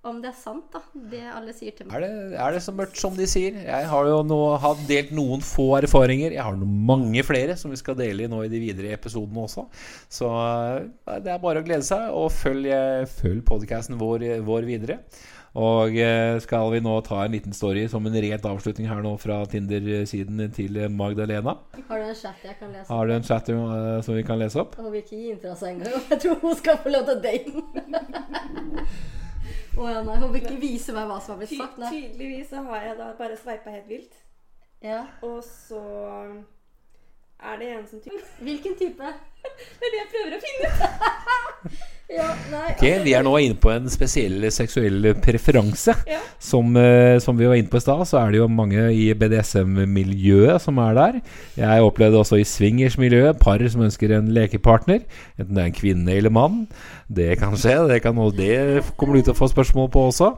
om det er sant, da, det alle sier til meg. Er det, er det så mørkt som de sier? Jeg har jo nå har delt noen få erfaringer. Jeg har noen mange flere som vi skal dele i nå i de videre episodene også. Så eh, det er bare å glede seg, og følg, eh, følg podkasten vår, vår videre. Og eh, skal vi nå ta en liten story som en rett avslutning her nå fra Tinder-siden til Magdalena? Har du en chat jeg kan lese? Har du en chat uh, som vi kan lese opp? Hun vil ikke gi inntra seg engang. Jeg tror hun skal få lov til å date den. Å ja, nei, Håper ikke vise meg hva som har blitt sagt. Nei. tydeligvis så har jeg da bare sveipa helt vilt. Ja. Og så er det en som type Hvilken type? Det er det jeg prøver å finne ut. Ja, nei. Ok, Vi er nå inne på en spesiell seksuell preferanse. Ja. Som, eh, som vi var inne på i stad, så er det jo mange i BDSM-miljøet som er der. Jeg opplevde også i swingers-miljøet par som ønsker en lekepartner. Enten det er en kvinne eller mann. Det kan skje. Det, kan, det kommer du til å få spørsmål på også.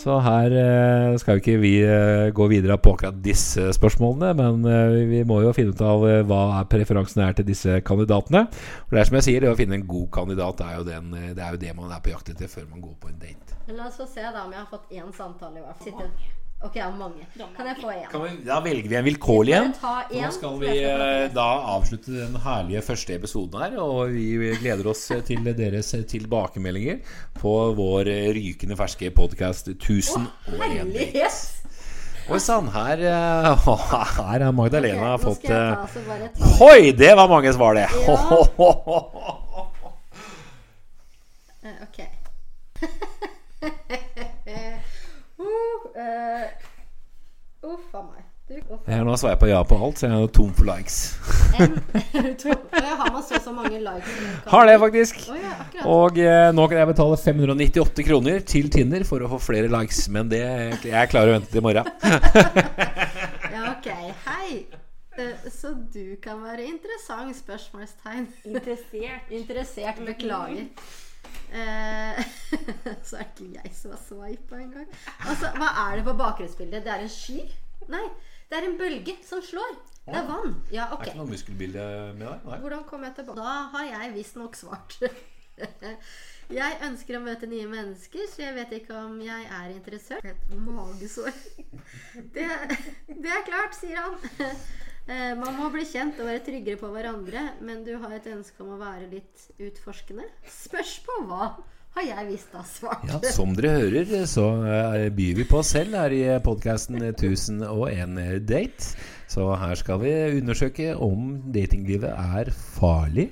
Så her eh, skal jo ikke vi eh, gå videre på akkurat disse spørsmålene, men vi må jo finne ut av hva er preferansen er til disse kandidatene. For det er som jeg sier, det å finne en god kandidat er jo, den, eh, det, er jo det man er på jakt etter før man går på en date. Men La oss få se da om jeg har fått én samtale i hvert fall. Ok, jeg har mange. Kan jeg få én? Kan vi, da velger vi en vilkårlig en. Nå skal vi eh, da avslutte den herlige første episoden her. Og vi gleder oss til deres tilbakemeldinger på vår rykende ferske podkast 1001 date. Oi sann, her, eh, her har Magdalena okay, fått eh, ta. Hoi, det var mange svar, det! Ja. Eh, Ok. uh, eh, Uff a meg. Jeg har nå sveipa ja på alt, så jeg er tom for likes. Har man så så mange likes? som man kan- Har det, faktisk. Ja. Og eh, nå kan jeg betale 598 kroner til Tinder for å få flere likes. Men det jeg klarer å vente til i morgen. Ja, ok. Hei. Eh, Så du kan være interessant? Spørsmålstegn. Interessert. Interessert. Beklager. Eh, så er det ikke jeg som har sveipa engang. Altså, hva er det på bakgrunnsbildet? Det er en sky? Nei, det er en bølge som slår. Det er vann. Ja, Er det ikke noe muskelbilde med deg? Nei. Hvordan kom jeg tilbake? Da har jeg visstnok svart. Jeg ønsker å møte nye mennesker, så jeg vet ikke om jeg er interessert. Et magesår. Det, det er klart, sier han. Eh, Man må bli kjent og være tryggere på hverandre, men du har et ønske om å være litt utforskende? Spørs på hva, har jeg visst da svart. Ja, som dere hører, så eh, byr vi på oss selv her i podkasten 1001 date. Så her skal vi undersøke om datinglivet er farlig,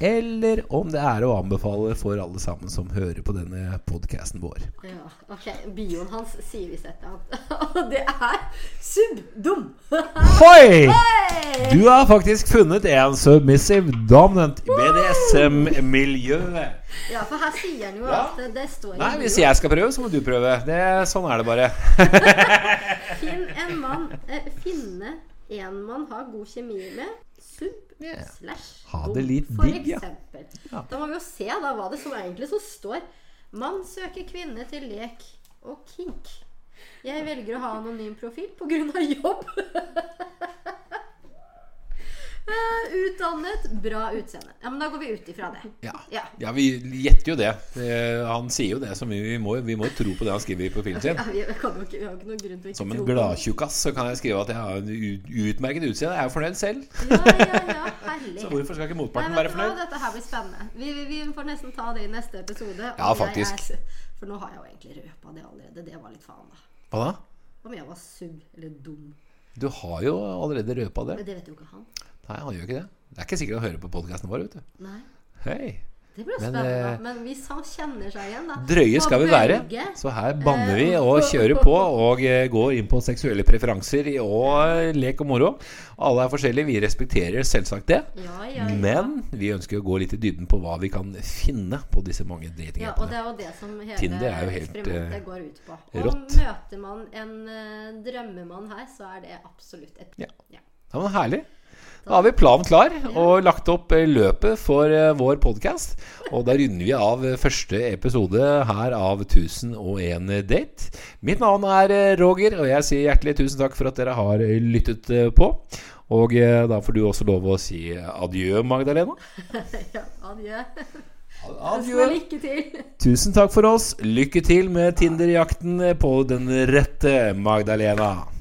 eller om det er å anbefale for alle sammen som hører på denne podkasten vår. Ja, ok. Bioen hans sier vi setter eller. Og det er subdum! Hoi! Du har faktisk funnet en submissive dominant i BDSM-miljøet. Ja, for her sier han jo Ja. at det, står Nei, hvis jeg skal prøve, så må du prøve. Det, sånn er det bare. Finn en mann eh, Finne en man har god kjemi med. Sub yeah. slash Ha det litt digg, ja. Ja. Da må vi jo se da hva det som egentlig så står. Mann søker kvinne til lek og kink. Jeg velger å ha anonym profil pga. jobb. Eh, Utdannet, bra utseende. Ja, men da går vi ut ifra det. Ja. Ja. ja, vi gjetter jo det. Eh, Han sier jo det, så vi må, vi må tro på det han skriver på filmen sin. Ja, vi, kan ikke, vi har jo ikke noen grunn til ikke Som en gladtjukkas så kan jeg skrive at jeg har en utmerket utseende. Jeg er jo fornøyd selv. Ja, ja, ja, herlig. Så hvorfor skal ikke motparten Nei, være fornøyd? hva? Dette her blir spennende. Vi, vi, vi får nesten ta det i neste episode. Ja, faktisk. er- for nå har jeg jo egentlig røpa det allerede. Det var litt faen, da. Hva da? Om jeg var sugg eller dum. Du har jo allerede røpa det. Men det vet jo ikke han. Nei, han gjør ikke det. Det er ikke sikkert han hører på podkasten vår, vet du. Nei. Hei. Det blir Men, spennende. eh, Men hvis han kjenner seg igjen, da Drøye skal vi være. Så her banner vi og kjører på og eh, går inn på seksuelle preferanser og eh, lek og moro. Alle er forskjellige. Vi respekterer selvsagt det. Ja, ja, ja. Men vi ønsker å gå litt i dybden på hva vi kan finne på disse mange Ja, og det datingappene. er jo det som hele Tinder er jo helt, eh, går ut på. Og rått. møter man en eh, drømmemann her, så er det absolutt et Ja. Ja. Ja, men Herlig. Da har vi planen klar og lagt opp eh, løpet for eh, vår podkast. Og da runder vi av eh, første episode her av 1001 date. Mitt navn er Roger, og jeg sier hjertelig tusen takk for at dere har lyttet på. Og da får du også lov å si adjø, Magdalena. ja, adjø. Adjø. Lykke til. Tusen takk for oss. Lykke til med Tinder-jakten på den rette Magdalena.